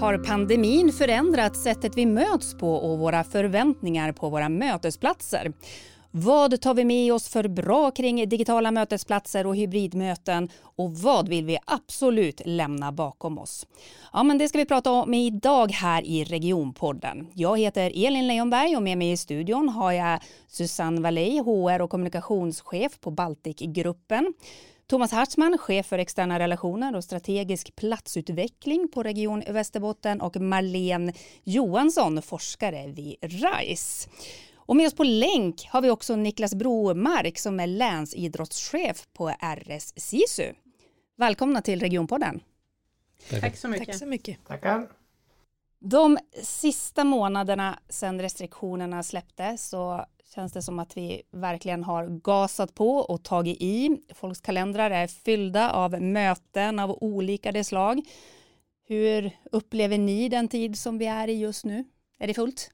Har pandemin förändrat sättet vi möts på och våra förväntningar på våra mötesplatser? Vad tar vi med oss för bra kring digitala mötesplatser och hybridmöten och vad vill vi absolut lämna bakom oss? Ja, men det ska vi prata om idag här i Regionpodden. Jag heter Elin Leonberg och med mig i studion har jag Susanne Wallej, HR och kommunikationschef på Baltikgruppen. Thomas Hartzman, chef för externa relationer och strategisk platsutveckling på Region Västerbotten och Marlene Johansson, forskare vid RISE. Och med oss på länk har vi också Niklas Bromark som är länsidrottschef på RS SISU. Välkomna till Regionpodden. Tack. Tack så mycket. Tack så mycket. Tackar. De sista månaderna sedan restriktionerna släpptes så känns det som att vi verkligen har gasat på och tagit i. Folks kalendrar är fyllda av möten av olika slag. Hur upplever ni den tid som vi är i just nu? Är det fullt?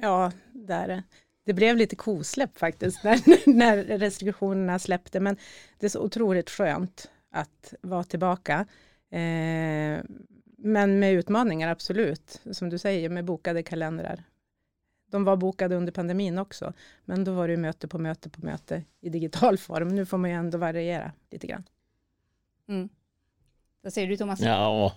Ja, det är det. Det blev lite kosläpp faktiskt när, när restriktionerna släppte, men det är så otroligt skönt att vara tillbaka. Eh, men med utmaningar, absolut. Som du säger, med bokade kalendrar. De var bokade under pandemin också, men då var det möte på möte på möte i digital form. Nu får man ju ändå variera lite grann. Mm. Vad säger du Thomas? Ja,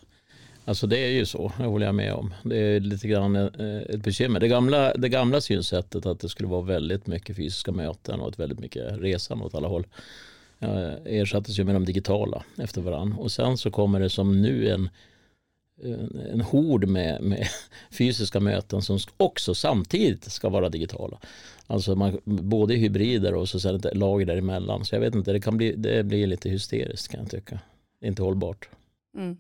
alltså det är ju så, det håller jag med om. Det är lite grann eh, ett bekymmer. Det gamla, det gamla synsättet att det skulle vara väldigt mycket fysiska möten och ett väldigt mycket resande åt alla håll eh, ersattes ju med de digitala efter varandra. Och sen så kommer det som nu en en hord med, med, fysiska möten som också samtidigt ska vara digitala. Alltså man, både hybrider och så sen ett lager däremellan. Så jag vet inte, det, kan bli, det blir lite hysteriskt kan jag tycka. Inte hållbart. Mm.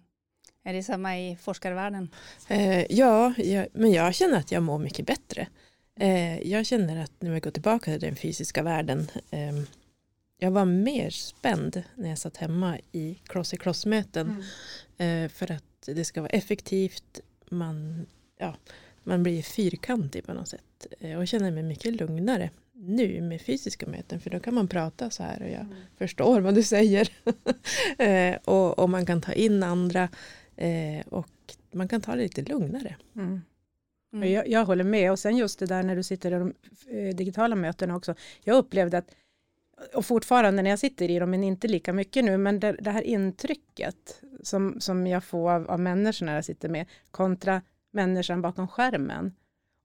Är det samma i forskarvärlden? Eh, ja, jag, men jag känner att jag mår mycket bättre. Eh, jag känner att när jag går tillbaka till den fysiska världen eh, jag var mer spänd när jag satt hemma i cross-i-cross-möten. Mm. Eh, för att det ska vara effektivt. Man, ja, man blir fyrkantig på något sätt. Eh, och känner mig mycket lugnare nu med fysiska möten. För då kan man prata så här och jag mm. förstår vad du säger. Eh, och, och, man kan ta in andra. Eh, och man kan ta det lite lugnare. Mm. Mm. Jag, jag, håller med. Och sen just det där när du sitter i de digitala mötena också. Jag upplevde att och fortfarande när jag sitter i dem, men inte lika mycket nu, men det, det här intrycket som, som jag får av, av människorna jag sitter med, kontra människan bakom skärmen.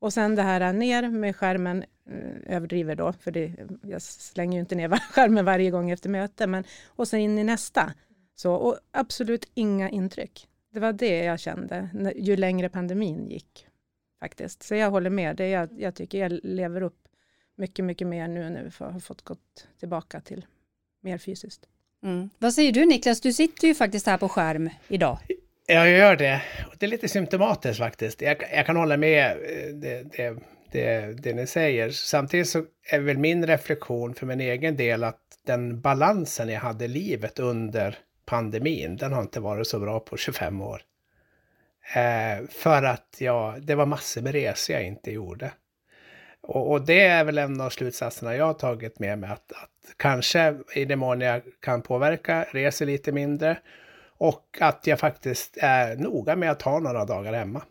Och sen det här ner med skärmen, eh, överdriver då, för det, jag slänger ju inte ner skärmen varje gång efter möte, men och sen in i nästa. Så, och absolut inga intryck. Det var det jag kände ju längre pandemin gick faktiskt. Så jag håller med, det jag, jag tycker jag lever upp mycket, mycket mer nu när vi har fått gått tillbaka till mer fysiskt. Mm. Vad säger du Niklas? Du sitter ju faktiskt här på skärm idag. Jag gör det. Det är lite symptomatiskt faktiskt. Jag, jag kan hålla med eh, det, det, det, det ni säger. Samtidigt så är väl min reflektion för min egen del att den balansen jag hade i livet under pandemin, den har inte varit så bra på 25 år. Eh, för att jag, det var massor med resor jag inte gjorde. Och, och, det är väl en av slutsatserna jag har tagit med mig att, att kanske i den mån jag kan påverka, reser lite mindre och att jag faktiskt är noga med att ha några dagar hemma.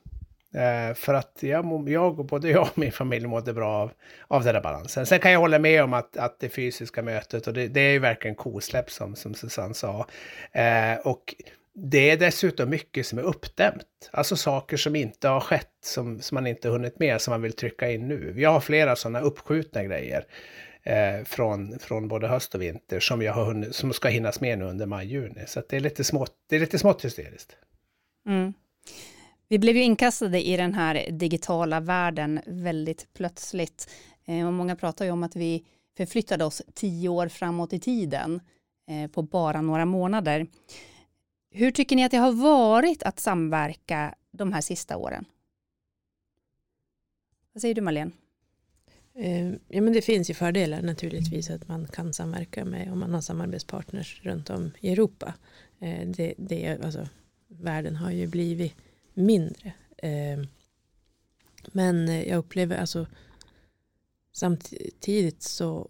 Eh, för att jag, jag, både jag och min familj mådde bra av, av den där balansen. Sen kan jag hålla med om att, att det fysiska mötet, och det, det är ju verkligen kosläpp som, som Susanne sa. Eh, och det är dessutom mycket som är uppdämt. Alltså saker som inte har skett, som, som man inte hunnit med, som man vill trycka in nu. Vi har flera sådana uppskjutna grejer eh, från, från både höst och vinter som, jag har hunnit, som ska hinnas med nu under maj-juni. Så det, är lite smått, det är lite smått hysteriskt. Mm. Vi blev ju inkastade i den här digitala världen väldigt plötsligt. Eh, och många pratar ju om att vi förflyttade oss tio år framåt i tiden eh, på bara några månader. Hur tycker ni att det har varit att samverka de här sista åren? Vad säger du Marlene? Eh, ja, men det finns ju fördelar naturligtvis att man kan samverka med om man har samarbetspartners runt om i Europa. Det, det, alltså, världen har ju blivit mindre. Eh, men jag upplever alltså samtidigt så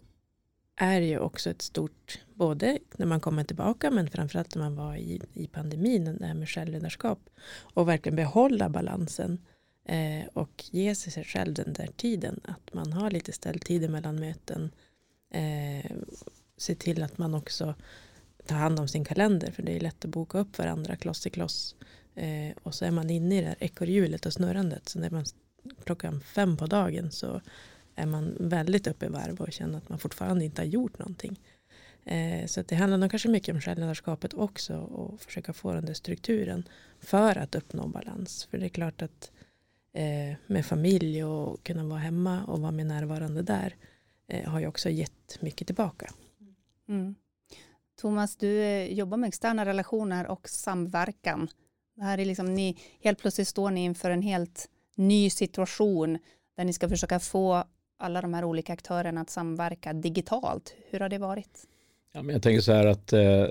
är det ju också ett stort, både när man kommer tillbaka men framförallt när man var i, i pandemin, det här med självledarskap och verkligen behålla balansen eh, och ge sig själv den där tiden, att man har lite ställtider mellan möten, eh, se till att man också tar hand om sin kalender för det är lätt att boka upp varandra kloss i kloss eh, och så är man inne i det här ekorrhjulet och snurrandet så när man klockan fem på dagen så är man väldigt uppe i varv och känner att man fortfarande inte har gjort någonting. Eh, så det handlar nog kanske mycket om självledarskapet också och försöka få den där strukturen för att uppnå balans. För det är klart att eh, med familj och kunna vara hemma och vara mer närvarande där eh, har ju också gett mycket tillbaka. Mm. mm. Thomas, du eh, jobbar med externa relationer och samverkan. Det här är liksom ni, helt plötsligt står ni inför en helt ny situation där ni ska försöka få alla de här olika aktörerna att samverka digitalt. Hur har det varit? Ja, men jag tänker så här att eh,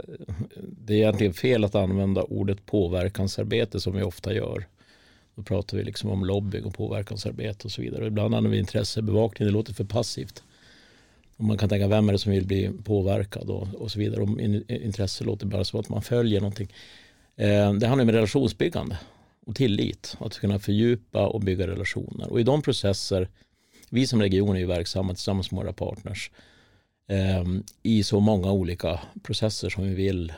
det är egentligen fel att använda ordet påverkansarbete som vi ofta gör. Då pratar vi liksom om lobbying och påverkansarbete och så vidare. Och ibland använder vi intressebevakning, det låter för passivt. Och man kan tänka vem är det som vill bli påverkad och, och så vidare. Om intresse låter bara som att man följer någonting. Eh, det handlar om relationsbyggande och tillit. Att kunna fördjupa och bygga relationer. Och i de processer vi som region är ju verksamma tillsammans med våra partners eh, i så många olika processer som vi vill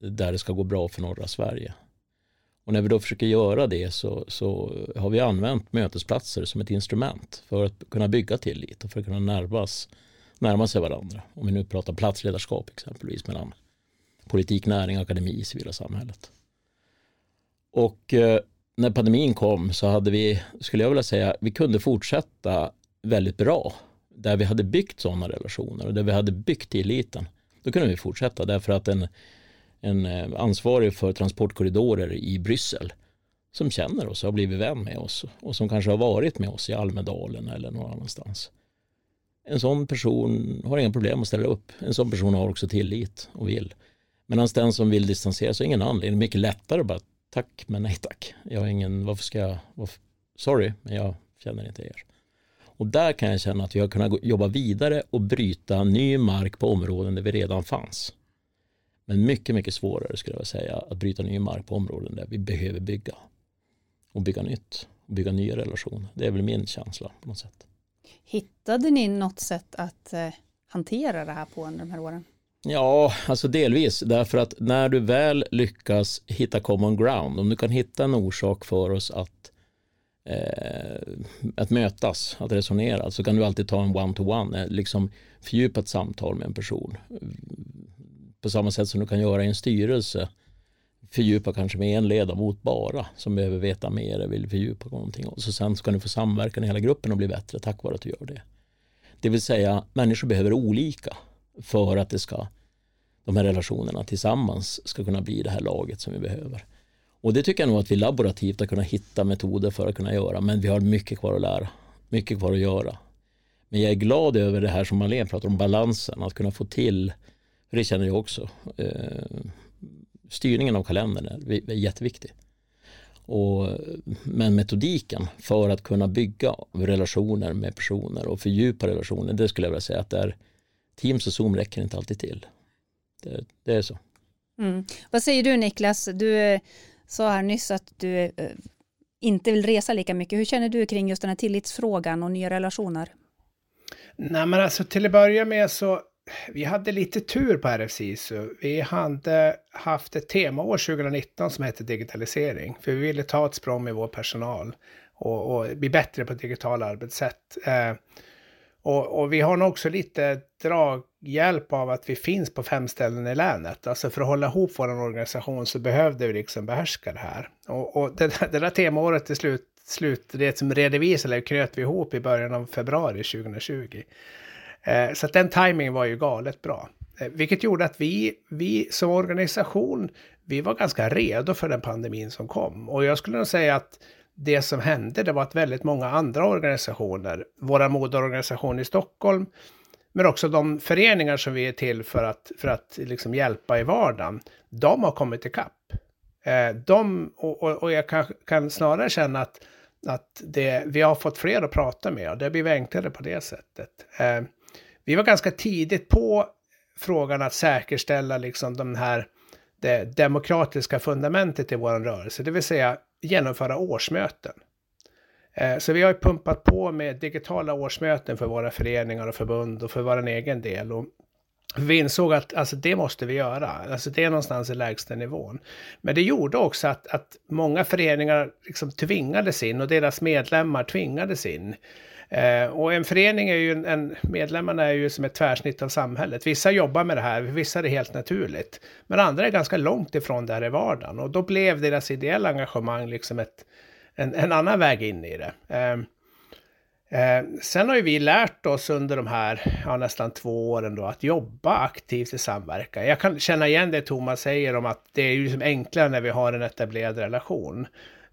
där det ska gå bra för norra Sverige. Och när vi då försöker göra det så, så har vi använt mötesplatser som ett instrument för att kunna bygga tillit och för att kunna närmas, närma sig varandra. Om vi nu pratar platsledarskap exempelvis mellan politik, näring, akademi, civila samhället. Och eh, när pandemin kom så hade vi, skulle jag vilja säga, vi kunde fortsätta väldigt bra. Där vi hade byggt sådana relationer och där vi hade byggt tilliten. Då kunde vi fortsätta därför att en, en eh, ansvarig för transportkorridorer i Bryssel som känner oss, har blivit vän med oss och som kanske har varit med oss i Almedalen eller någon annanstans. En sån person har inga problem att ställa upp. En sån person har också tillit och vill. Medan den som vill distansera sig har ingen anledning. Mycket lättare bara tack men nej tack. Jag har ingen, varför ska jag, varför, sorry men jag känner inte er. Och där kan jag känna att vi har kunnat jobba vidare och bryta ny mark på områden där vi redan fanns. Men mycket, mycket svårare skulle jag säga att bryta ny mark på områden där vi behöver bygga. Och bygga nytt. Och bygga nya relationer. Det är väl min känsla på något sätt. Hittade ni något sätt att eh, hantera det här på under de här åren? Ja, alltså delvis. Därför att när du väl lyckas hitta common ground, om du kan hitta en orsak för oss att eh, att mötas, att resonera, så kan du alltid ta en one-to-one, eh, liksom fördjupat samtal med en person. På samma sätt som du kan göra i en styrelse, fördjupa kanske med en ledamot bara som behöver veta mer vill fördjupa någonting. Och så sen ska du få samverkan i hela gruppen och bli bättre tack vare att du gör det. Det vill säga, människor behöver olika för att det ska, de här relationerna tillsammans ska kunna bli det här laget som vi behöver. Och det tycker jag nog att vi laborativt har kunnat hitta metoder för att kunna göra. Men vi har mycket kvar att lära. Mycket kvar att göra. Men jag är glad över det här som Marlene pratar om, balansen. Att kunna få till, för det känner jag också, eh, styrningen av kalendern är, är jätteviktig. Och, men metodiken för att kunna bygga relationer med personer och fördjupa relationer, det skulle jag vilja säga att det är Teams och Zoom räcker inte alltid till. Det, det är så. Mm. Vad säger du Niklas? Du sa här nyss att du eh, inte vill resa lika mycket. Hur känner du kring just den här tillitsfrågan och nya relationer? Nej, men alltså till att börja med så vi hade lite tur på RFC. vi hade haft ett temaår 2019 som hette digitalisering. För vi ville ta ett språng med vår personal och, och bli bättre på digitala arbetssätt. Eh, och, och, vi har nog också lite draghjälp av att vi finns på fem ställen i länet. Alltså för att hålla ihop vår organisation så behövde vi liksom behärska det här. Och, och det, det där temaåret till slut, slut det som redovisade kröt knöt vi ihop i början av februari 2020. Eh, så att den timingen var ju galet bra. Eh, vilket gjorde att vi, vi som organisation, vi var ganska redo för den pandemin som kom. Och jag skulle nog säga att det som hände det var att väldigt många andra organisationer, våra moderorganisation i Stockholm, men också de föreningar som vi är till för att, för att liksom hjälpa i vardagen, de har kommit ikapp. Eh, de, och, och, och jag kan, kan, snarare känna att, att det, vi har fått fler att prata med och det blir enklare på det sättet. Eh, vi var ganska tidigt på frågan att säkerställa liksom de här det demokratiska fundamentet i vår rörelse, det vill säga genomföra årsmöten. Eh, så vi har pumpat på med digitala årsmöten för våra föreningar och förbund och för vår egen del. Och vi insåg att alltså, det måste vi göra. Alltså, det är någonstans i lägsta nivån. Men det gjorde också att, att många föreningar liksom tvingades in och deras medlemmar tvingades in. Eh, och en förening är ju en, en, medlemmarna är ju som ett tvärsnitt av samhället. Vissa jobbar med det här, vissa är det helt naturligt. Men andra är ganska långt ifrån det här i vardagen. Och då blev deras ideella engagemang liksom ett, en, en annan väg in i det. Eh, Eh, sen har ju vi lärt oss under de här ja, nästan två åren då att jobba aktivt i samverkan. Jag kan känna igen det Thomas säger om att det är ju liksom enklare när vi har en etablerad relation.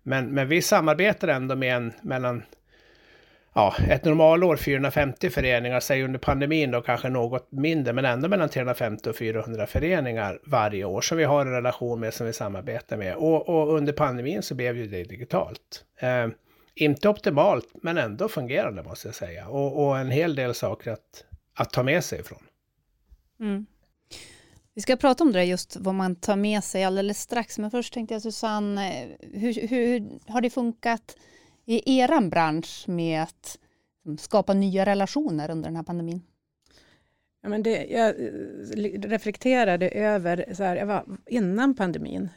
Men, men vi samarbetar ändå med en mellan ja, ett normalår 450 föreningar, säg under pandemin då kanske något mindre, men ändå mellan 350 och 400 föreningar varje år som vi har en relation med, som vi samarbetar med. Och, och under pandemin så blev ju det digitalt. Eh, inte optimalt, men ändå fungerande måste jag säga. Och, och en hel del saker att, att ta med sig ifrån. Mm. Vi ska prata om det just vad man tar med sig alldeles strax. Men först tänkte jag Susanne, eh, hur, hur har det funkat i er bransch med att liksom, skapa nya relationer under den här pandemin? Ja, men det, jag eh, reflekterade över, så här, var, innan pandemin,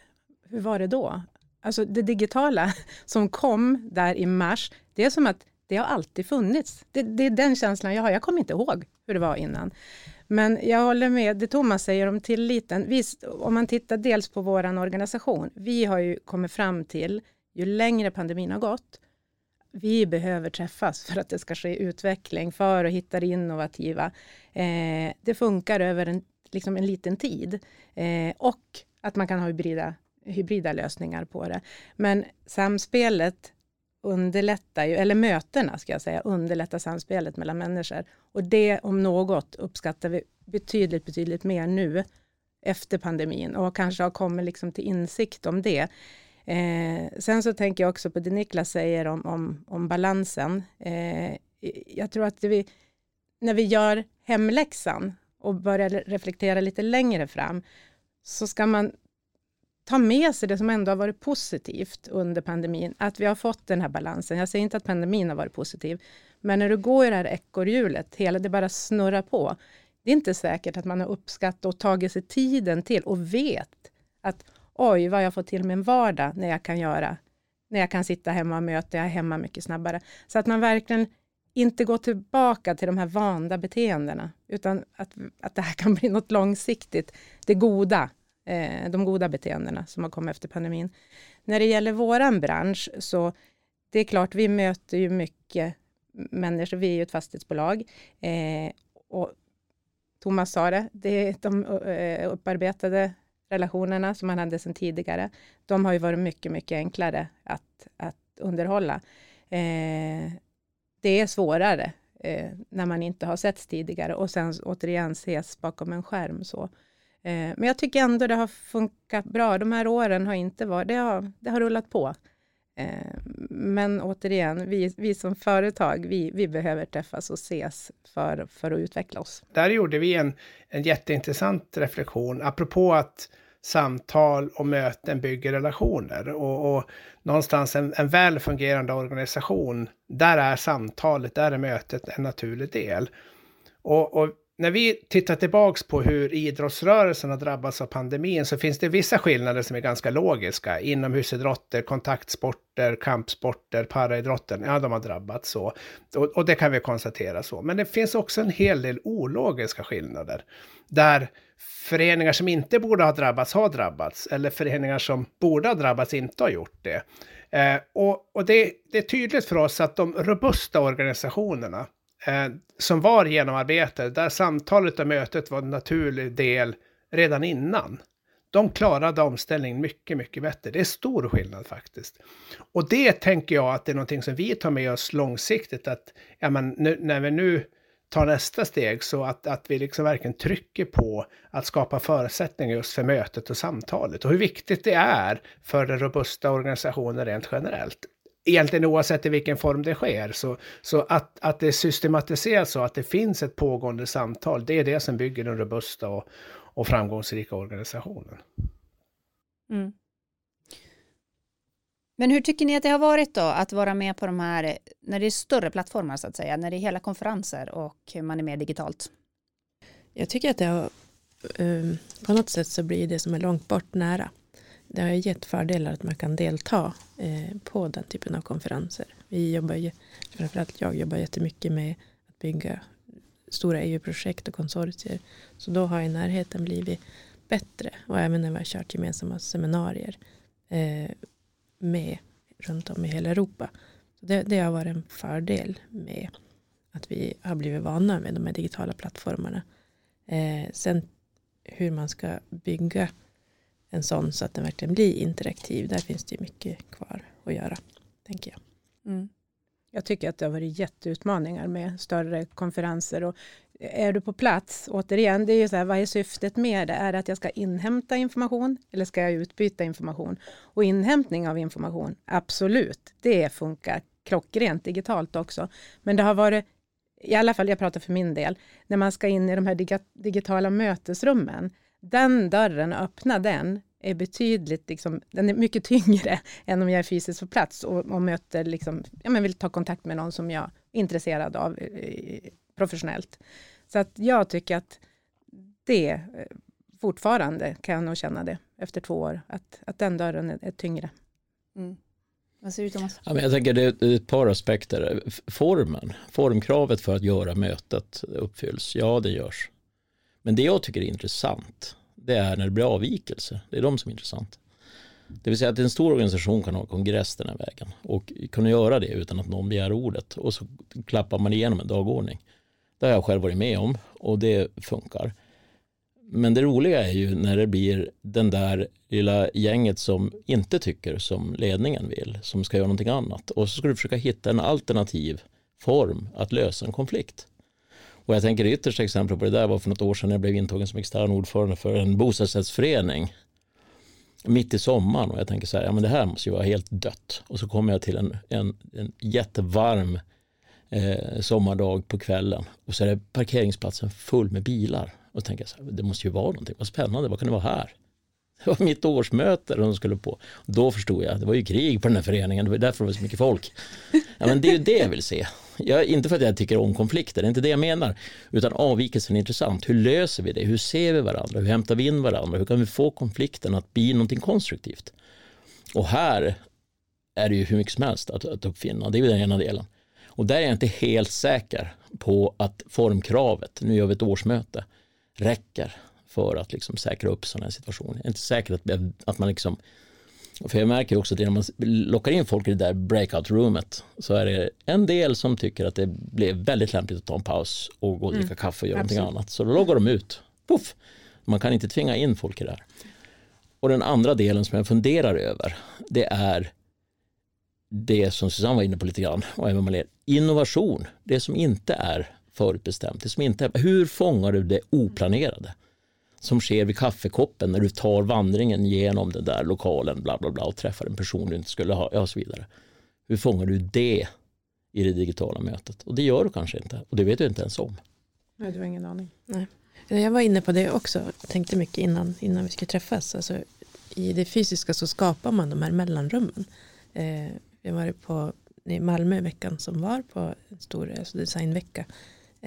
hur var det då? Alltså det digitala som kom där i mars, det är som att det har alltid funnits. Det, det, är den känslan jag har. Jag kommer inte ihåg hur det var innan. Men jag håller med det Thomas säger om tilliten. Visst, om man tittar dels på vår organisation. Vi har ju kommit fram till, ju längre pandemin har gått, vi behöver träffas för att det ska ske utveckling, för att hitta det innovativa. Eh, det funkar över en, liksom en liten tid. Eh, och att man kan ha hybrida hybrida lösningar på det. Men samspelet underlättar ju, eller mötena ska jag säga, underlättar samspelet mellan människor. Och det om något uppskattar vi betydligt, betydligt mer nu efter pandemin och kanske har kommit liksom till insikt om det. Eh, sen så tänker jag också på det Niklas säger om, om, om balansen. Eh, jag tror att vi, när vi gör hemläxan och börjar reflektera lite längre fram så ska man ta med sig det som ändå har varit positivt under pandemin, att vi har fått den här balansen. Jag säger inte att pandemin har varit positiv, men när du går i det här ekorrhjulet, hela det bara snurrar på. Det är inte säkert att man har uppskattat och tagit sig tiden till och vet att oj, vad jag får till min vardag när jag kan göra, när jag kan sitta hemma och möta, jag är hemma mycket snabbare. Så att man verkligen inte går tillbaka till de här vanda beteendena, utan att, att det här kan bli något långsiktigt, det goda eh, de goda beteendena som har kommit efter pandemin. När det gäller våran bransch så det är klart, vi möter ju mycket människor. Vi är ju ett fastighetsbolag eh, och Thomas sa det, det är de eh, upparbetade relationerna som man hade sedan tidigare. De har ju varit mycket, mycket enklare att, att underhålla. Eh, det är svårare eh, när man inte har setts tidigare och sen återigen ses bakom en skärm. Så. Eh, men jag tycker ändå det har funkat bra. De här åren har inte varit, det har, det har rullat på. Eh, men återigen, vi, vi som företag, vi, vi behöver träffas och ses för, för att utveckla oss. Där gjorde vi en, en jätteintressant reflektion, apropå att samtal och möten bygger relationer. Och, och någonstans en, en väl fungerande organisation, där är samtalet, där är mötet en naturlig del. Och, och när vi tittar tillbaks på hur idrottsrörelsen har drabbats av pandemin så finns det vissa skillnader som är ganska logiska. Inomhusidrotter, kontaktsporter, kampsporter, paraidrotten, ja de har drabbats så. Och, och, det kan vi konstatera så. Men det finns också en hel del ologiska skillnader. Där föreningar som inte borde ha drabbats har drabbats. Eller föreningar som borde ha drabbats inte har gjort det. Eh, och och det, det är tydligt för oss att de robusta organisationerna eh, som var genomarbetade, där samtalet och mötet var en naturlig del redan innan. De klarade omställningen mycket, mycket bättre. Det är stor skillnad faktiskt. Och det tänker jag att det är någonting som vi tar med oss långsiktigt. Att ja, men nu, när vi nu tar nästa steg så att, att vi liksom verkligen trycker på att skapa förutsättningar just för mötet och samtalet och hur viktigt det är för den robusta organisationen rent generellt. Egentligen oavsett i vilken form det sker, så, så att, att det är systematiserat så att det finns ett pågående samtal, det är det som bygger den robusta och, och framgångsrika organisationen. Mm. Men hur tycker ni att det har varit då att vara med på de här, när det är större plattformar så att säga, när det är hela konferenser och man är med digitalt? Jag tycker att det har, um, på något sätt så blir det som är långt bort nära. Det har gett fördelar att man kan delta eh, på den typen av konferenser. Vi jobbar ju, framförallt jag jobbar jättemycket med att bygga stora EU-projekt och konsortier. Så då har ju närheten blivit bättre och även när vi har kört gemensamma seminarier eh, med runt om i hela Europa. Så det, det har varit en fördel med att vi har blivit vana med de här digitala plattformarna. Eh, sen hur man ska bygga en sån så att den verkligen blir interaktiv. Där finns det ju mycket kvar att göra, tänker jag. Mm. Jag tycker att det har varit jätteutmaningar med större konferenser och är du på plats, återigen, det är ju så här, vad är syftet med det? Är det att jag ska inhämta information eller ska jag utbyta information? Och inhämtning av information, absolut, det funkar klockrent digitalt också. Men det har varit, i alla fall jag pratar för min del, när man ska in i de här digitala mötesrummen, den dörren, öppna den, är betydligt, liksom, den är mycket tyngre än om jag är fysiskt på plats och, och möter, liksom, ja, men vill ta kontakt med någon som jag är intresserad av eh, professionellt. Så att jag tycker att det eh, fortfarande kan jag nog känna det efter två år, att, att den dörren är, är tyngre. Mm. Vad säger du Thomas? Ja, men jag tänker det är ett par aspekter. Formen, formkravet för att göra mötet uppfylls, ja det görs. Men det jag tycker är intressant, det är när det blir avvikelser. Det är de som är intressant. Det vill säga att en stor organisation kan ha kongress den här vägen och kunna göra det utan att någon begär ordet och så klappar man igenom en dagordning. Det har jag själv varit med om och det funkar. Men det roliga är ju när det blir den där lilla gänget som inte tycker som ledningen vill, som ska göra någonting annat. Och så ska du försöka hitta en alternativ form att lösa en konflikt. Och jag tänker det yttersta exempel på det där var för något år sedan när jag blev intagen som extern ordförande för en bostadsrättsförening mitt i sommaren och jag tänker så här, ja men det här måste ju vara helt dött. Och så kommer jag till en, en, en jättevarm eh, sommardag på kvällen och så är parkeringsplatsen full med bilar. Och tänker jag så här, det måste ju vara någonting, vad spännande, vad kan det vara här? Det var mitt årsmöte de skulle på. Då förstod jag, det var ju krig på den här föreningen, det var därför det var så mycket folk. Ja, men det är ju det jag vill se. Jag, inte för att jag tycker om konflikter, det är inte det jag menar. Utan avvikelsen är intressant. Hur löser vi det? Hur ser vi varandra? Hur hämtar vi in varandra? Hur kan vi få konflikten att bli någonting konstruktivt? Och här är det ju hur mycket som helst att, att uppfinna. Det är ju den ena delen. Och där är jag inte helt säker på att formkravet, nu gör vi ett årsmöte, räcker för att liksom säkra upp sådana här situationer. Jag är inte säker att, att man liksom för jag märker också att när man lockar in folk i det där breakout-roomet så är det en del som tycker att det blev väldigt lämpligt att ta en paus och gå och dricka mm. kaffe och göra Absolut. någonting annat. Så då loggar de ut. Puff! Man kan inte tvinga in folk i det här. Och den andra delen som jag funderar över det är det som Susanne var inne på lite grann och även Malin, innovation, det som inte är förutbestämt, det som inte är, hur fångar du det oplanerade? Som sker vid kaffekoppen när du tar vandringen genom den där lokalen bla bla bla och träffar en person du inte skulle ha och så vidare. Hur fångar du det i det digitala mötet? Och det gör du kanske inte och det vet du inte ens om. Nej, du har ingen aning. Nej. Jag var inne på det också, tänkte mycket innan, innan vi skulle träffas. Alltså, I det fysiska så skapar man de här mellanrummen. Eh, jag var på i Malmö i veckan som var på en stor alltså designvecka.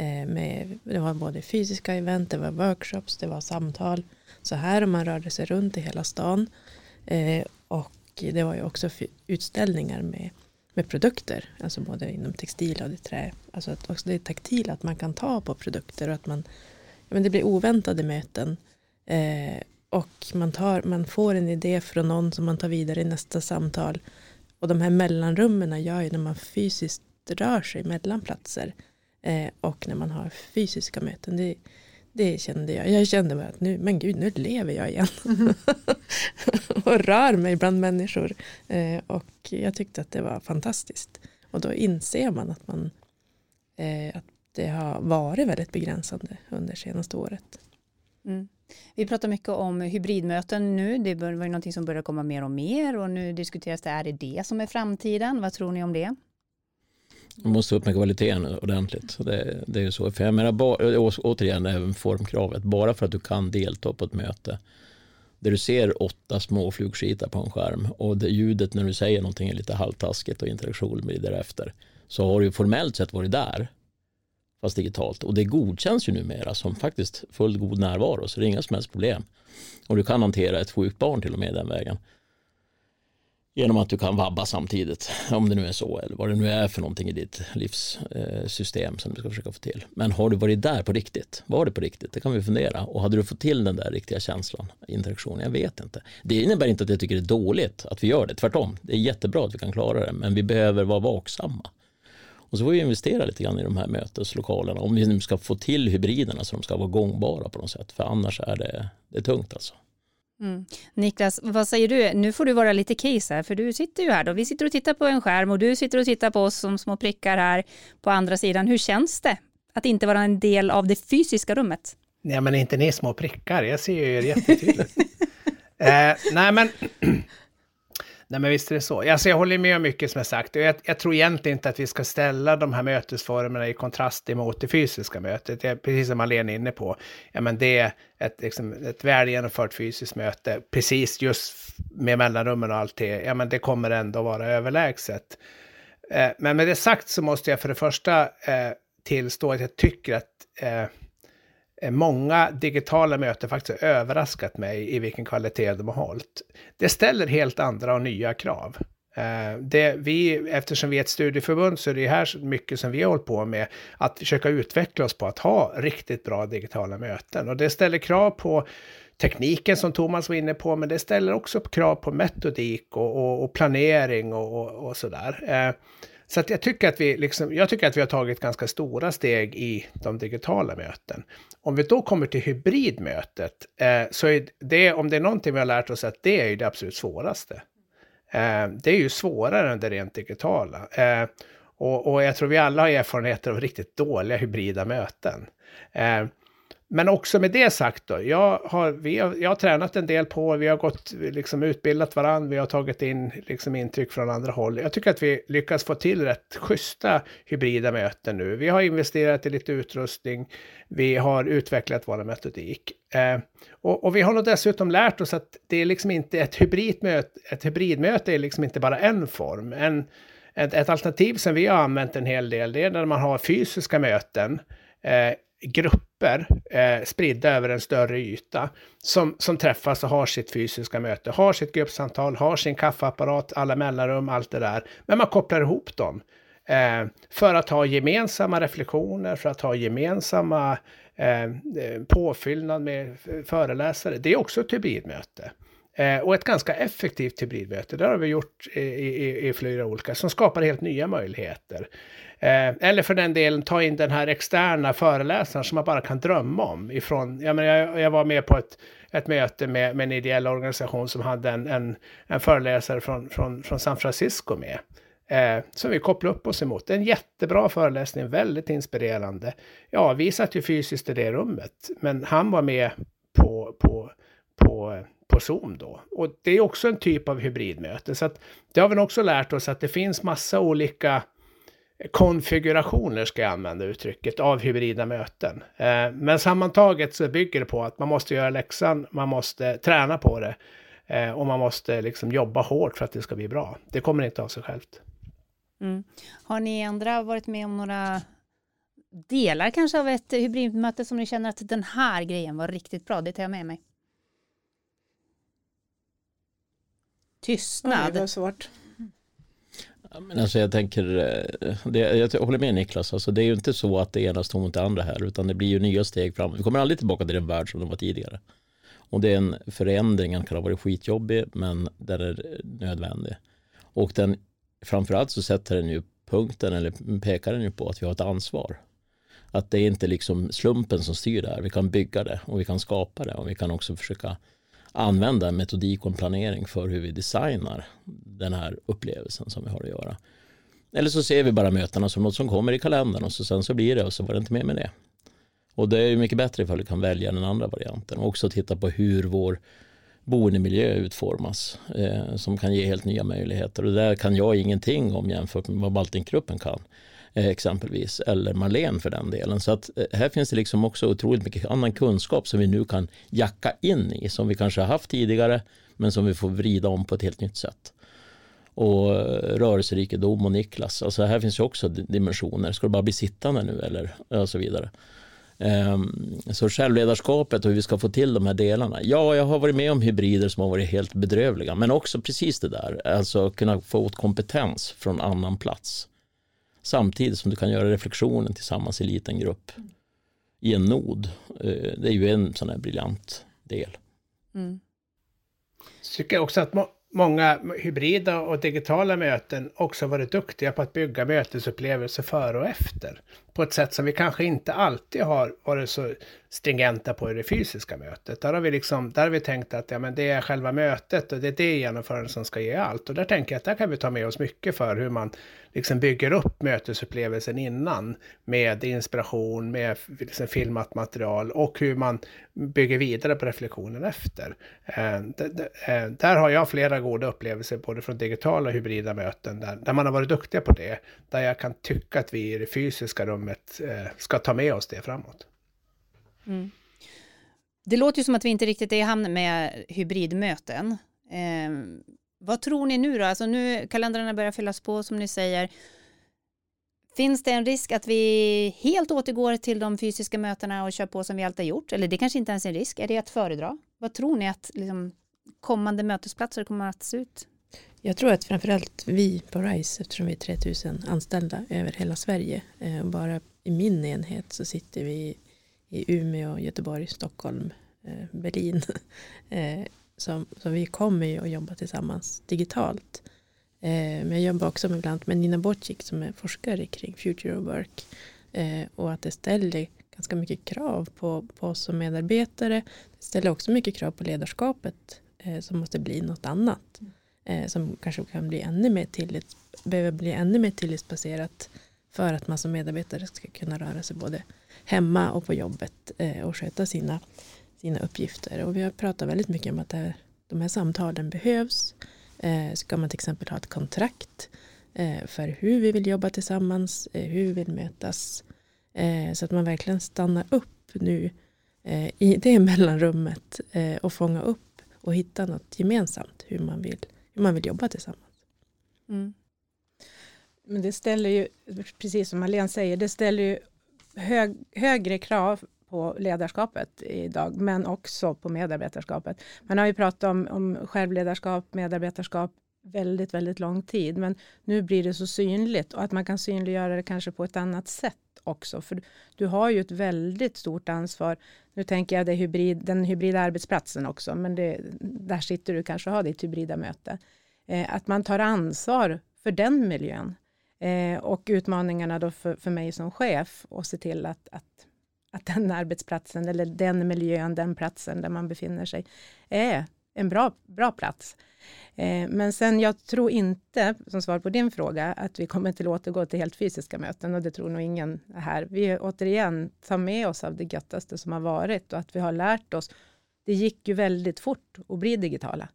Eh, med, det var både fysiska event, det var workshops, det var samtal. Så här och man rörde sig runt i hela stan. Eh, och det var ju också utställningar med, med produkter, alltså både inom textil och det trä. Alltså att också det är taktil, att man kan ta på produkter och att man, ja, men det blir oväntade möten. Eh, och man, tar, man får en idé från någon som man tar vidare i nästa samtal. Och de här mellanrummen gör ju när man fysiskt rör sig mellan platser eh, och när man har fysiska möten. Det, det kände jag. Jag kände bara att nu, men gud, nu lever jag igen. Mm. och rör mig bland människor. Eh, och jag tyckte att det var fantastiskt. Och då inser man att man, eh, att det har varit väldigt begränsande under senaste året. Mm. Vi pratar mycket om hybridmöten nu. Det var ju någonting som börjar komma mer och mer och nu diskuteras det, är det det som är framtiden? Vad tror ni om det? Man måste upp med kvaliteten ordentligt. Det, det är ju så. För jag menar, bara, återigen, även formkravet. Bara för att du kan delta på ett möte där du ser åtta små flugskitar på en skärm och det ljudet när du säger någonting är lite halvtaskigt och interaktionen blir därefter. Så har du formellt sett varit där fast digitalt. Och det godkänns ju numera som faktiskt fullgod närvaro så det är inga som helst problem. Och du kan hantera ett sjukt barn till och med den vägen. Genom att du kan vabba samtidigt, om det nu är så eller vad det nu är för någonting i ditt livssystem som du ska försöka få till. Men har du varit där på riktigt? Var det på riktigt? Det kan vi fundera. Och hade du fått till den där riktiga känslan, interaktionen? Jag vet inte. Det innebär inte att jag tycker det är dåligt att vi gör det, tvärtom. Det är jättebra att vi kan klara det, men vi behöver vara vaksamma. Och så får vi investera lite grann i de här möteslokalerna om vi nu ska få till hybriderna så de ska vara gångbara på något sätt. För annars är det, det är tungt alltså. Mm. Niklas, vad säger du? Nu får du vara lite case här, för du sitter ju här då. Vi sitter och tittar på en skärm och du sitter och tittar på oss som små prickar här på andra sidan. Hur känns det att inte vara en del av det fysiska rummet? Nej, men inte ni små prickar. Jag ser ju er jättetydligt. eh, nej, men Nej men visst är det så. Alltså jag håller med om mycket som är sagt. Jag, jag tror egentligen inte att vi ska ställa de här mötesformerna i kontrast emot det fysiska mötet. Det precis som Malena är inne på. Ja, men det är ett, liksom, ett väl genomfört fysiskt möte, precis just med mellanrummen och allt det. Ja, men det kommer ändå vara överlägset. Eh, men med det sagt så måste jag för det första eh, tillstå att jag tycker att Eh, Eh, många digitala möten faktiskt har överraskat mig i vilken kvalitet de har hållit. Det ställer helt andra och nya krav. Eh, det, vi, eftersom vi är ett studieförbund så är det här mycket som vi har hållit på med, att försöka utveckla oss på att ha riktigt bra digitala möten. Och det ställer krav på tekniken som Thomas var inne på, men det ställer också krav på metodik och, och, och planering och, och, och sådär. Eh, så att jag, tycker att vi liksom, jag tycker att vi har tagit ganska stora steg i de digitala möten. Om vi då kommer till hybridmötet, eh, så är det, om det är någonting vi har lärt oss, att det är ju det absolut svåraste. Eh, det är ju svårare än det rent digitala. Eh, och, och, jag tror vi alla har erfarenheter av riktigt dåliga hybrida möten. Eh, men också med det sagt då, jag har, vi har, jag har tränat en del på, vi har gått, liksom utbildat varandra, vi har tagit in liksom intryck från andra håll. Jag tycker att vi lyckas få till rätt schyssta hybrida möten nu. Vi har investerat i lite utrustning, vi har utvecklat vår metodik. Eh, och, och, vi har nog dessutom lärt oss att det är liksom inte ett hybridmöte, ett hybridmöte är liksom inte bara en form. En, ett, ett alternativ som vi har använt en hel del, det är när man har fysiska möten, eh, grupper eh, spridda över en större yta som, som träffas och har sitt fysiska möte, har sitt gruppsamtal, har sin kaffeapparat, alla mellanrum, allt det där. Men man kopplar ihop dem eh, för att ha gemensamma reflektioner, för att ha gemensamma eh, eh påfyllnad med föreläsare. Det är också ett hybridmöte. Eh, och ett ganska effektivt hybridmöte. Det har vi gjort i, i, i flera olika, som skapar helt nya möjligheter. Eh, eller för den delen ta in den här externa föreläsaren som man bara kan drömma om. Ifrån, jag, menar, jag, jag var med på ett, ett möte med, med en ideell organisation som hade en, en, en föreläsare från, från, från San Francisco med. Eh, som vi kopplade upp oss emot. En jättebra föreläsning, väldigt inspirerande. Ja, vi satt ju fysiskt i det rummet, men han var med på, på, på, på Zoom då. Och det är också en typ av hybridmöte. Så att det har vi också lärt oss att det finns massa olika konfigurationer, ska jag använda uttrycket, av hybrida möten. Eh, men sammantaget så bygger det på att man måste göra läxan, man måste träna på det eh, och man måste liksom jobba hårt för att det ska bli bra. Det kommer inte av sig självt. Mm. Har ni andra varit med om några delar kanske av ett hybridmöte som ni känner att den här grejen var riktigt bra, det tar jag med mig? Tystnad. Oj, det var svårt. Men alltså jag tänker, eh, det, jag håller med Niklas, alltså det är ju inte så att det ena står mot det andra här, utan det blir ju nya steg framåt. Vi kommer aldrig tillbaka till den värld som de var tidigare. Och det är en förändring, den kan ha varit skitjobbig, men den är nödvändig. Och den, framförallt så sätter den ju punkten, eller pekar den ju på att vi har ett ansvar. Att det är inte liksom slumpen som styr det här, vi kan bygga det och vi kan skapa det och vi kan också försöka använda en metodik och en planering för hur vi designar den här upplevelsen som vi har att göra. Eller så ser vi bara mötena som något som kommer i kalendern och så sen så blir det och så var det inte mer med det. Och det är ju mycket bättre ifall vi kan välja den andra varianten och också titta på hur vår boendemiljö utformas eh, som kan ge helt nya möjligheter. Och där kan jag ingenting om jämfört med vad Baltinkgruppen kan Eh, exempelvis, eller Marlene för den delen. Så att eh, här finns det liksom också otroligt mycket annan kunskap som vi nu kan jacka in i, som vi kanske har haft tidigare, men som vi får vrida om på ett helt nytt sätt. Och eh, rörelserikedom och Niklas, alltså här finns ju också dimensioner. Ska du bara bli sittande nu eller och så vidare. Ehm, så självledarskapet och hur vi ska få till de här delarna. Ja, jag har varit med om hybrider som har varit helt bedrövliga, men också precis det där, alltså kunna få åt kompetens från annan plats. Samtidigt som du kan göra reflektionen tillsammans i liten grupp i en nod. Eh, det är ju en sån här briljant del. Mm. Jag tycker också att många hybrida och digitala möten också varit duktiga på att bygga mötesupplevelser före och efter. På ett sätt som vi kanske inte alltid har varit så stringenta på i det fysiska mötet. Där har vi, liksom, där har vi tänkt att ja, men det är själva mötet och det är det genomförandet som ska ge allt. Och där tänker jag att där kan vi ta med oss mycket för hur man liksom bygger upp mötesupplevelsen innan med inspiration, med liksom filmat material och hur man bygger vidare på reflektionen efter. Eh, eh, där har jag flera goda upplevelser både från digitala och hybrida möten där, där man har varit duktiga på det. Där jag kan tycka att vi i det fysiska rummet eh, ska ta med oss det framåt. Mm. Det låter ju som att vi inte riktigt är i hamn med hybridmöten. Ehm, vad tror ni nu då? Alltså nu kalendrarna börjar fyllas på som ni säger. Finns det en risk att vi helt återgår till de fysiska mötena och kör på som vi alltid har gjort? Eller det kanske inte ens är en risk. Är det att föredra? Vad tror ni att liksom, kommande mötesplatser kommer att se ut? Jag tror att framförallt vi på RISE, eftersom vi är 3000 anställda över hela Sverige, eh, bara i min enhet så sitter vi i Umeå, Göteborg, Stockholm, eh, Berlin. Eh, som, så, vi kommer ju att jobba tillsammans digitalt. Eh, men jag jobbar också ibland med Nina Bocic som är forskare kring Future of Work. Eh, och att det ställer ganska mycket krav på, på oss som medarbetare. Det ställer också mycket krav på ledarskapet eh, som måste bli något annat. Eh, som kanske kan bli ännu mer tillit, behöver bli ännu mer tillitsbaserat för att man som medarbetare ska kunna röra sig både hemma och på jobbet eh, och sköta sina, sina uppgifter. Och vi har pratat väldigt mycket om att här, de här samtalen behövs. Eh, ska man till exempel ha ett kontrakt eh, för hur vi vill jobba tillsammans, eh, hur vi vill mötas. Eh, så att man verkligen stannar upp nu eh, i det mellanrummet eh, och fånga upp och hitta något gemensamt hur man vill, hur man vill jobba tillsammans. Mm. Men det ställer ju, precis som Malene säger, det ställer ju hög, högre krav på ledarskapet idag, men också på medarbetarskapet. Man har ju pratat om, om självledarskap, medarbetarskap väldigt, väldigt lång tid, men nu blir det så synligt och att man kan synliggöra det kanske på ett annat sätt också, för du har ju ett väldigt stort ansvar. Nu tänker jag det hybrid, den hybrida arbetsplatsen också, men det, där sitter du kanske och har ditt hybrida möte. Eh, att man tar ansvar för den miljön. Eh, och utmaningarna då för, för mig som chef och se till att, att, att den arbetsplatsen eller den miljön, den platsen där man befinner sig är en bra, bra plats. Eh, men sen jag tror inte, som svar på din fråga, att vi kommer till återgå till helt fysiska möten och det tror nog ingen här. Vi återigen tar med oss av det göttaste som har varit och att vi har lärt oss. Det gick ju väldigt fort att bli digitala,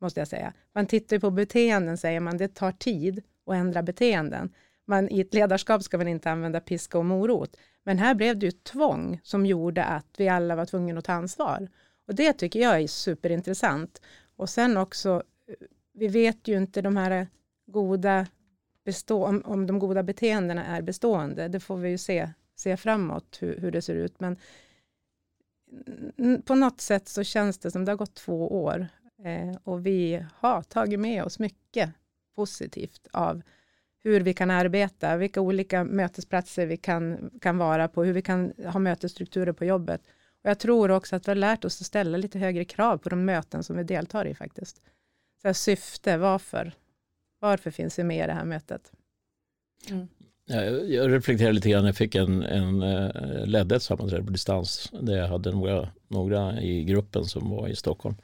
måste jag säga. Man tittar på beteenden, säger man, det tar tid att ändra beteenden. Man, I ett ledarskap ska man inte använda piska och morot. Men här blev det ju tvång som gjorde att vi alla var tvungna att ta ansvar. Och det tycker jag är superintressant. Och sen också, vi vet ju inte de här goda bestå, om, om de goda beteendena är bestående. Det får vi ju se, se framåt hur, hur det ser ut. Men på något sätt så känns det som det har gått två år eh, och vi har tagit med oss mycket positivt av hur vi kan arbeta, vilka olika mötesplatser vi kan, kan vara på, hur vi kan ha mötesstrukturer på jobbet. Och jag tror också att vi har lärt oss att ställa lite högre krav på de möten som vi deltar i faktiskt. Så syfte, varför? Varför finns vi med i det här mötet? Mm. Jag reflekterade lite grann, jag fick en, en uh, ledde ett sammanträde på distans där jag hade några, några i gruppen som var i Stockholm.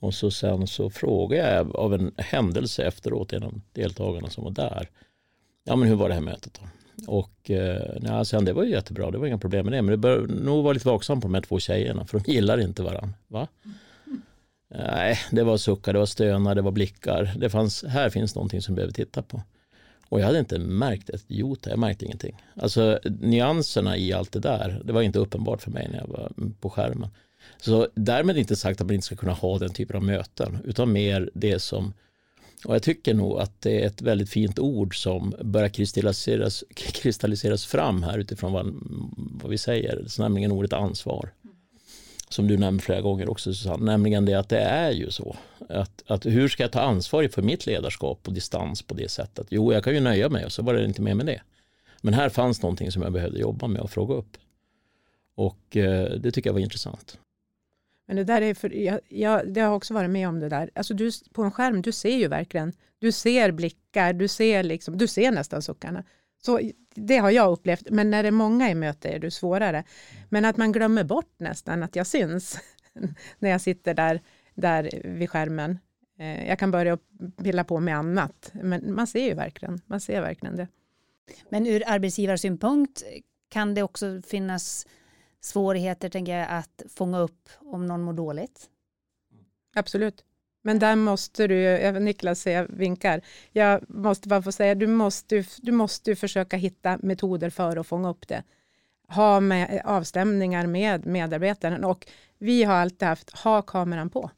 Och så sen så frågade jag av en händelse efteråt en av deltagarna som var där. ja men hur var det här mötet då? Och eh, ja, sen det var ju jättebra, det var inga problem med det. Men det bör nog vara lite vaksam på de här två tjejerna för de gillar inte varandra. Va? Nej, det var suckar, det var stönar, det var blickar. Det fanns, här finns någonting som vi behöver titta på. Och jag hade inte märkt ett jota, jag märkte ingenting. Alltså nyanserna i allt det där, det var inte uppenbart för mig när jag var på skärmen. Så därmed inte sagt att man inte ska kunna ha den typen av möten, utan mer det som och jag tycker nog att det är ett väldigt fint ord som börjar kristalliseras, kristalliseras fram här utifrån vad, vad vi säger, så nämligen ordet ansvar. Som du nämnde flera gånger också Susanne, nämligen det att det är ju så. Att, att hur ska jag ta ansvar för mitt ledarskap på distans på det sättet? Jo, jag kan ju nöja mig och så var det inte mer med det. Men här fanns någonting som jag behövde jobba med och fråga upp. Och eh, det tycker jag var intressant. Men det där är för, jag, jag, det har också varit med om det där. Alltså du, på en skärm, du ser ju verkligen, du ser blickar, du ser, liksom, du ser nästan suckarna. Så det har jag upplevt, men när det är många i möte är det svårare. Men att man glömmer bort nästan att jag syns när jag sitter där, där vid skärmen. Eh, jag kan börja pilla på med annat, men man ser ju verkligen, man ser verkligen det. Men ur arbetsgivarsynpunkt kan det också finnas svårigheter tänker jag, att fånga upp om någon mår dåligt? Absolut. Men där måste du, Niklas säger vinkar, jag måste bara få säga, du måste, du måste försöka hitta metoder för att fånga upp det. Ha med, avstämningar med medarbetaren och vi har alltid haft, ha kameran på.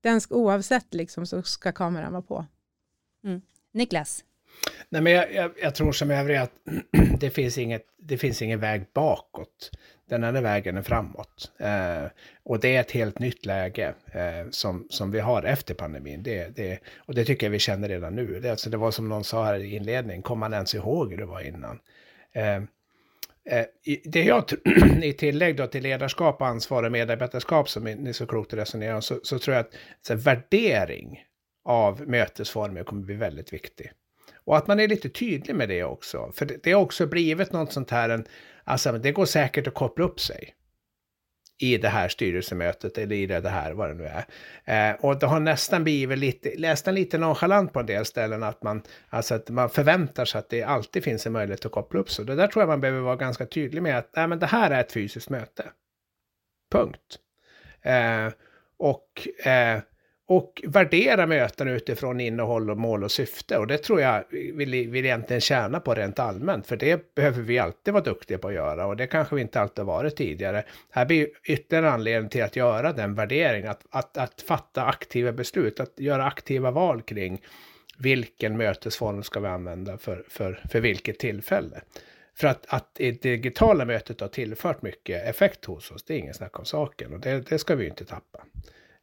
Den oavsett liksom så ska kameran vara på. Mm. Niklas? Nej, men jag, jag, jag tror som övriga att det finns, inget, det finns ingen väg bakåt den enda vägen är framåt. Eh, och det är ett helt nytt läge eh, som, som vi har efter pandemin. Det, det, och det tycker jag vi känner redan nu. Det, alltså, det var som någon sa här i inledningen, kommer man ens ihåg hur det var innan? Eh, eh det jag i tillägg då till ledarskap, ansvar och medarbetarskap som ni så klokt resonerar så, så tror jag att så här, värdering av mötesformer kommer bli väldigt viktig. Och att man är lite tydlig med det också. För det, det har också blivit något sånt här, en, alltså det går säkert att koppla upp sig i det här styrelsemötet eller i det här, vad det nu är. Eh, och det har nästan blivit lite, nästan lite nonchalant på en del ställen att man, alltså att man förväntar sig att det alltid finns en möjlighet att koppla upp sig. Det där tror jag man behöver vara ganska tydlig med att nej, men det här är ett fysiskt möte. Punkt. Eh, och eh, och värdera möten utifrån innehåll och mål och syfte. Och det tror jag vill, vill egentligen tjäna på rent allmänt, för det behöver vi alltid vara duktiga på att göra och det kanske vi inte alltid har varit tidigare. Här blir ytterligare en anledning till att göra den värderingen, att, att, att fatta aktiva beslut, att göra aktiva val kring vilken mötesform ska vi använda för, för, för vilket tillfälle. För att, att det digitala mötet har tillfört mycket effekt hos oss, det är ingen snack om saken och det, det ska vi ju inte tappa.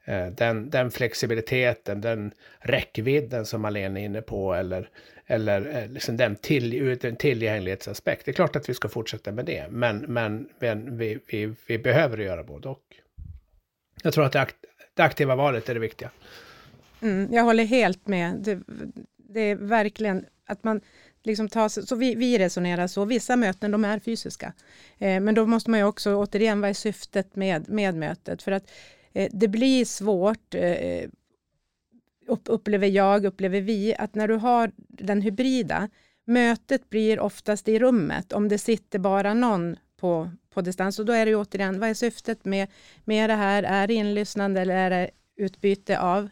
Eh, den, den flexibiliteten, den räckvidden som Malene är inne på eller, eller eh, liksom den till, tillgänglighetsaspekt. Det är klart att vi ska fortsätta med det, men, men, men vi, vi, vi behöver göra både och. Jag tror att det, akt, det aktiva valet är det viktiga. Mm, jag håller helt med. Det, det, är verkligen att man liksom tar så vi, vi resonerar så, vissa möten de är fysiska. Eh, men då måste man ju också, återigen, vad är syftet med, med mötet? För att Eh, det blir svårt, eh, upplever jag, upplever vi, att när du har den hybrida, mötet blir oftast i rummet, om det sitter bara någon på, på distans. Och då är det ju återigen, vad är syftet med, med det här? Är det inlyssnande eller är det utbyte av?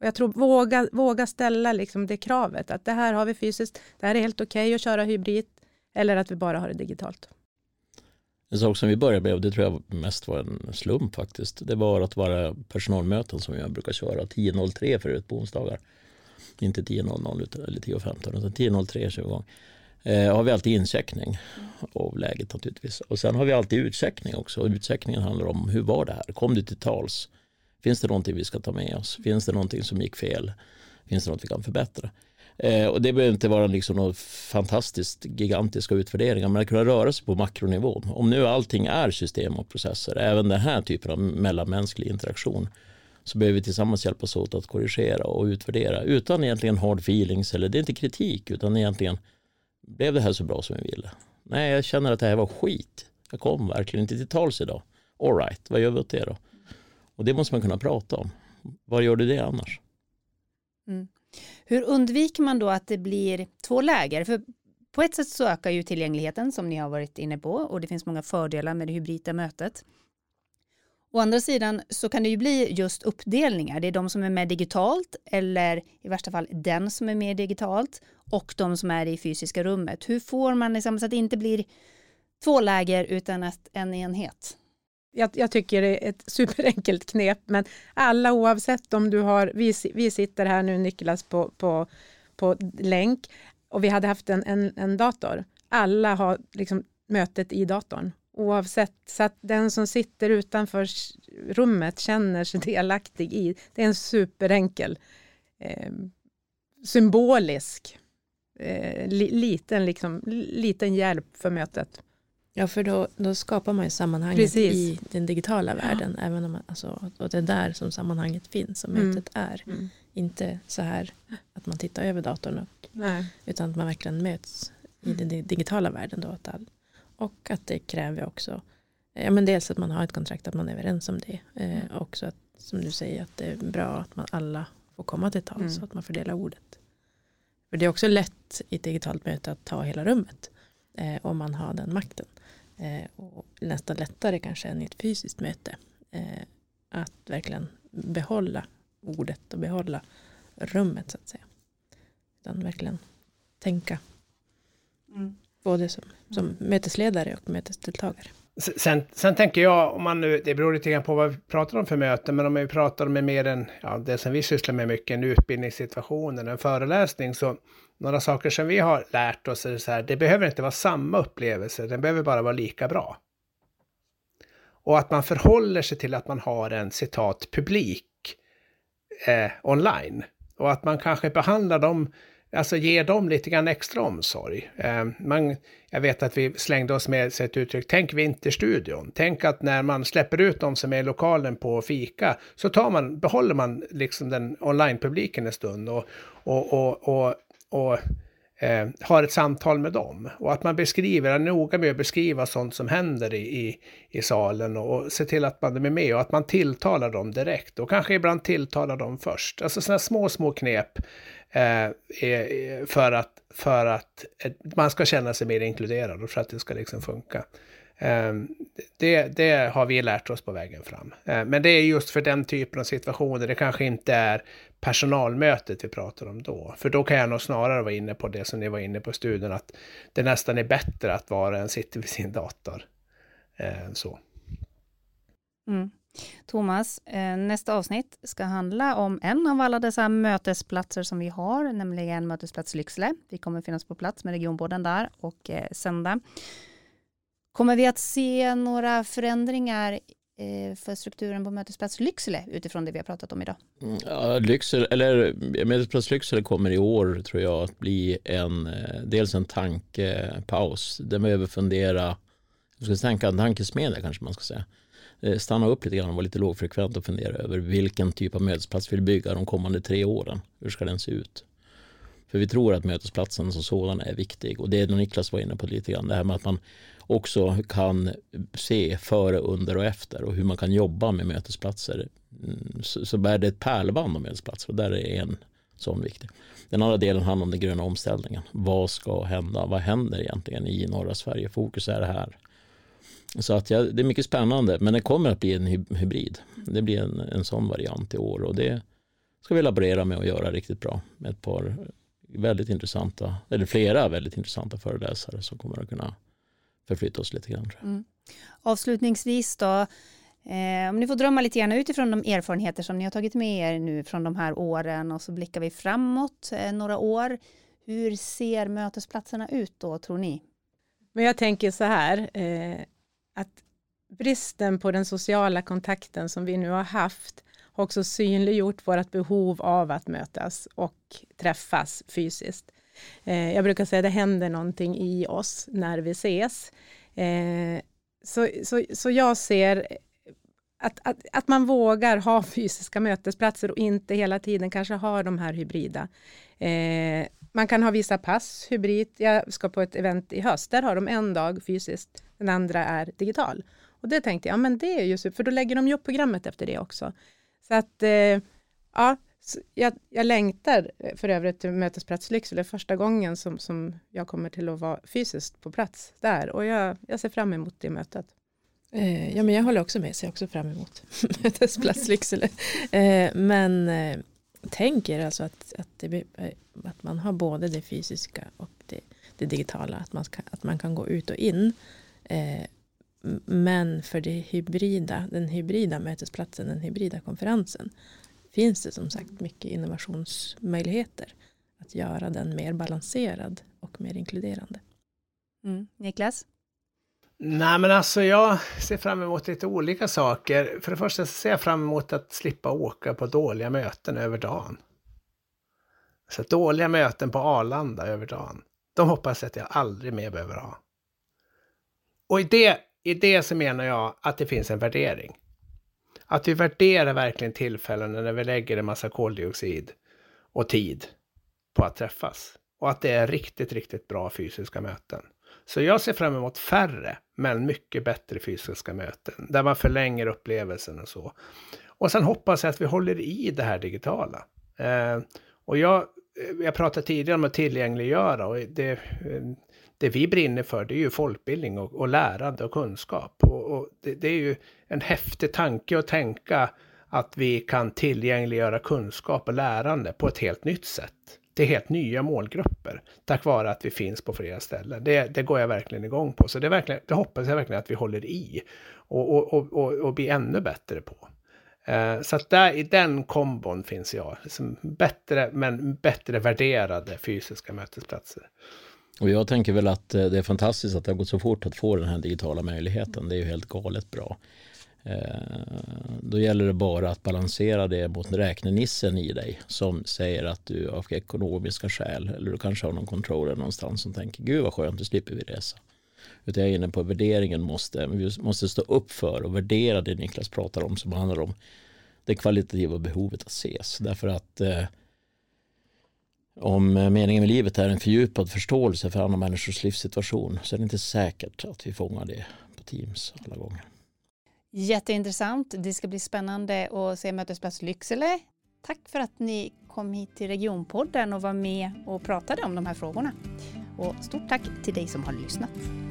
Och jag tror våga, våga ställa liksom det kravet, att det här har vi fysiskt, det här är helt okej okay att köra hybrid, eller att vi bara har det digitalt. En sak som vi började med, och det tror jag mest var en slump faktiskt, det var att vara personalmöten som jag brukar köra 10.03 förut på onsdagar. Inte 10.00 eller 10.15 utan 10.03 kör vi igång. Eh, har vi alltid incheckning av läget naturligtvis. Och sen har vi alltid utcheckning också. Och utcheckningen handlar om hur var det här? Kom du till tals? Finns det någonting vi ska ta med oss? Finns det någonting som gick fel? Finns det något vi kan förbättra? Eh, och det behöver inte vara liksom något fantastiskt gigantiska utvärderingar, men att kunna röra sig på makronivå. Om nu allting är system och processer, även den här typen av mellanmänsklig interaktion, så behöver vi tillsammans hjälpas åt att korrigera och utvärdera utan egentligen hard feelings, eller det är inte kritik, utan egentligen blev det här så bra som vi ville? Nej, jag känner att det här var skit. Jag kom verkligen inte till tals idag. All right, vad gör vi åt det då? Och det måste man kunna prata om. Vad gör du det annars? Mm. Hur undviker man då att det blir två läger? För på ett sätt så ökar ju tillgängligheten som ni har varit inne på och det finns många fördelar med det hybrida mötet. Å andra sidan så kan det ju bli just uppdelningar. Det är de som är med digitalt eller i värsta fall den som är med digitalt och de som är i fysiska rummet. Hur får man liksom så att det inte blir två läger utan att en enhet? Jag, jag, tycker det är ett superenkelt knep, men alla oavsett om du har, vi, vi sitter här nu Niklas på, på, på länk och vi hade haft en, en, en dator. Alla har liksom mötet i datorn oavsett, så att den som sitter utanför rummet känner sig delaktig i. Det är en superenkel, eh, symbolisk, eh, li, liten, liksom, liten hjälp för mötet. Ja, för då, då skapar man ju sammanhanget Precis. i den digitala världen. Ja. Även om man, alltså, och det är där som sammanhanget finns och mm. mötet är. Mm. Inte så här att man tittar över datorn. Och, utan att man verkligen möts i den digitala världen. Då, att all, och att det kräver också ja, men dels att man har ett kontrakt, att man är överens om det. Eh, mm. också att, som du säger, att det är bra att man alla får komma till tals mm. så att man fördelar ordet. För det är också lätt i ett digitalt möte att ta hela rummet eh, om man har den makten. Eh, och nästan lättare kanske än i ett fysiskt möte. Eh, att verkligen behålla ordet och behålla rummet så att säga. Utan verkligen tänka. Mm. Både som, som mm. mötesledare och mötesdeltagare. Sen, sen tänker jag, om man nu, det beror lite grann på vad vi pratar om för möten, men om vi pratar om mer än ja, det som vi sysslar med mycket, en utbildningssituation eller en föreläsning, så några saker som vi har lärt oss är så här, det behöver inte vara samma upplevelse, den behöver bara vara lika bra. Och att man förhåller sig till att man har en citat publik eh, online. Och att man kanske behandlar dem alltså ger dem lite grann extra omsorg. Eh, man, jag vet att vi slängde oss med ett uttryck, tänk Vinterstudion. Tänk att när man släpper ut dem som är i lokalen på fika så tar man, behåller man liksom den online-publiken en stund och, och, och, och, och eh, har ett samtal med dem. Och att man beskriver, är noga med att beskriva sånt som händer i, i, i salen och, och se till att man är med och att man tilltalar dem direkt och kanske ibland tilltalar dem först. Alltså sådana små, små knep eh, för, att, för att eh, man ska känna sig mer inkluderad och för att det ska liksom funka. Ehm, det, det, har vi lärt oss på vägen fram. Ehm, men det är just för den typen av situationer, det kanske inte är personalmötet vi pratar om då. För då kan jag nog snarare vara inne på det som ni var inne på i studien, att det nästan är bättre att vara en sitter vid sin dator. Ehm, så. Mm. Thomas, eh, nästa avsnitt ska handla om en av alla dessa mötesplatser som vi har, nämligen Mötesplats Lycksele. Vi kommer finnas på plats med regionborden där och eh, sända. Kommer vi att se några förändringar eh, för strukturen på Mötesplats Lycksele utifrån det vi har pratat om idag? Mm, ja, Lycksele, eller Mötesplats Lycksele kommer i år tror jag att bli en, eh, dels en tankepaus. Den behöver fundera, jag ska tänka en tankesmedja kanske man ska säga eh, stanna upp lite grann och vara lite lågfrekvent och fundera över vilken typ av mötesplats vi vill bygga de kommande tre åren. Hur ska den se ut? För vi tror att mötesplatsen som sådan är viktig och det är Niklas var inne på lite grann det här med att man också kan se före, under och efter och hur man kan jobba med mötesplatser. Mm, så, så bär det ett pärlband av mötesplatser och där är en sån viktig. Den andra delen handlar om den gröna omställningen. Vad ska hända? Vad händer egentligen i norra Sverige? Fokus är det här. Så att ja, det är mycket spännande, men det kommer att bli en hybrid. Det blir en, en sån variant i år och det ska vi laborera med att göra riktigt bra med ett par väldigt intressanta, eller flera väldigt intressanta föreläsare som kommer att kunna förflytta oss lite grann. Mm. Avslutningsvis då, eh, om ni får drömma lite grann utifrån de erfarenheter som ni har tagit med er nu från de här åren och så blickar vi framåt eh, några år. Hur ser mötesplatserna ut då tror ni? Men jag tänker så här, eh, att bristen på den sociala kontakten som vi nu har haft har också synliggjort vårt behov av att mötas och träffas fysiskt. Eh, jag brukar säga att det händer någonting i oss när vi ses. Eh, så, så, så jag ser att, att, att man vågar ha fysiska mötesplatser och inte hela tiden kanske ha de här hybrida. Eh, man kan ha vissa pass hybrid. Jag ska på ett event i höst, där har de en dag fysiskt, den andra är digital. Och det tänkte jag, ja men det är ju super, för då lägger de ju upp programmet efter det också. Så att, eh, ja, jag, jag längtar eh, för övrigt till Mötesplats Lycksele första gången som, som jag kommer till att vara fysiskt på plats där och jag, jag ser fram emot det mötet. Eh, ja, men jag håller också med, ser också fram emot Mötesplats Lycksele. Eh, men eh, tänker alltså att, att, det, eh, att man har både det fysiska och det, det digitala, att man, ska, att man kan gå ut och in. Eh, men för det hybrida, den hybrida mötesplatsen, den hybrida konferensen, finns det som sagt mycket innovationsmöjligheter. Att göra den mer balanserad och mer inkluderande. Mm. Niklas? Nej men alltså jag ser fram emot lite olika saker. För det första ser jag fram emot att slippa åka på dåliga möten över dagen. Så dåliga möten på Arlanda över dagen. De hoppas jag att jag aldrig mer behöver ha. Och i det, i det så menar jag att det finns en värdering. Att vi värderar verkligen tillfällen när vi lägger en massa koldioxid och tid på att träffas. Och att det är riktigt, riktigt bra fysiska möten. Så jag ser fram emot färre, men mycket bättre fysiska möten. Där man förlänger upplevelsen och så. Och sen hoppas jag att vi håller i det här digitala. Eh, och jag, eh, jag pratade tidigare om att tillgängliggöra och det, eh, det vi brinner för det är ju folkbildning och, och lärande och kunskap. Och, och det, det, är ju en häftig tanke att tänka att vi kan tillgängliggöra kunskap och lärande på ett helt nytt sätt. Det är helt nya målgrupper tack vare att vi finns på flera ställen. Det, det går jag verkligen igång på. Så det, verkligen, det hoppas jag verkligen att vi håller i och, och, och, och, och blir ännu bättre på. Eh, så att där, i den kombon finns jag. Liksom bättre, men bättre värderade fysiska mötesplatser. Och jag tänker väl att eh, det är fantastiskt att det har gått så fort att få den här digitala möjligheten. Det är ju helt galet bra. Eh, då gäller det bara att balansera det mot räknenissen i dig som säger att du av ekonomiska skäl eller du kanske har någon controller någonstans som tänker gud vad skönt, nu slipper vi resa. Utan jag är inne på värderingen måste, vi måste stå upp för och värdera det Niklas pratar om som handlar om det kvalitativa behovet att ses. Därför att eh, om eh, meningen med livet är en fördjupad förståelse för andra människors livssituation så är det inte säkert att vi fångar det på Teams alla gånger. Jätteintressant. Det ska bli spännande att se Mötesplats Lycksele. Tack för att ni kom hit till Regionpodden och var med och pratade om de här frågorna. Och stort tack till dig som har lyssnat.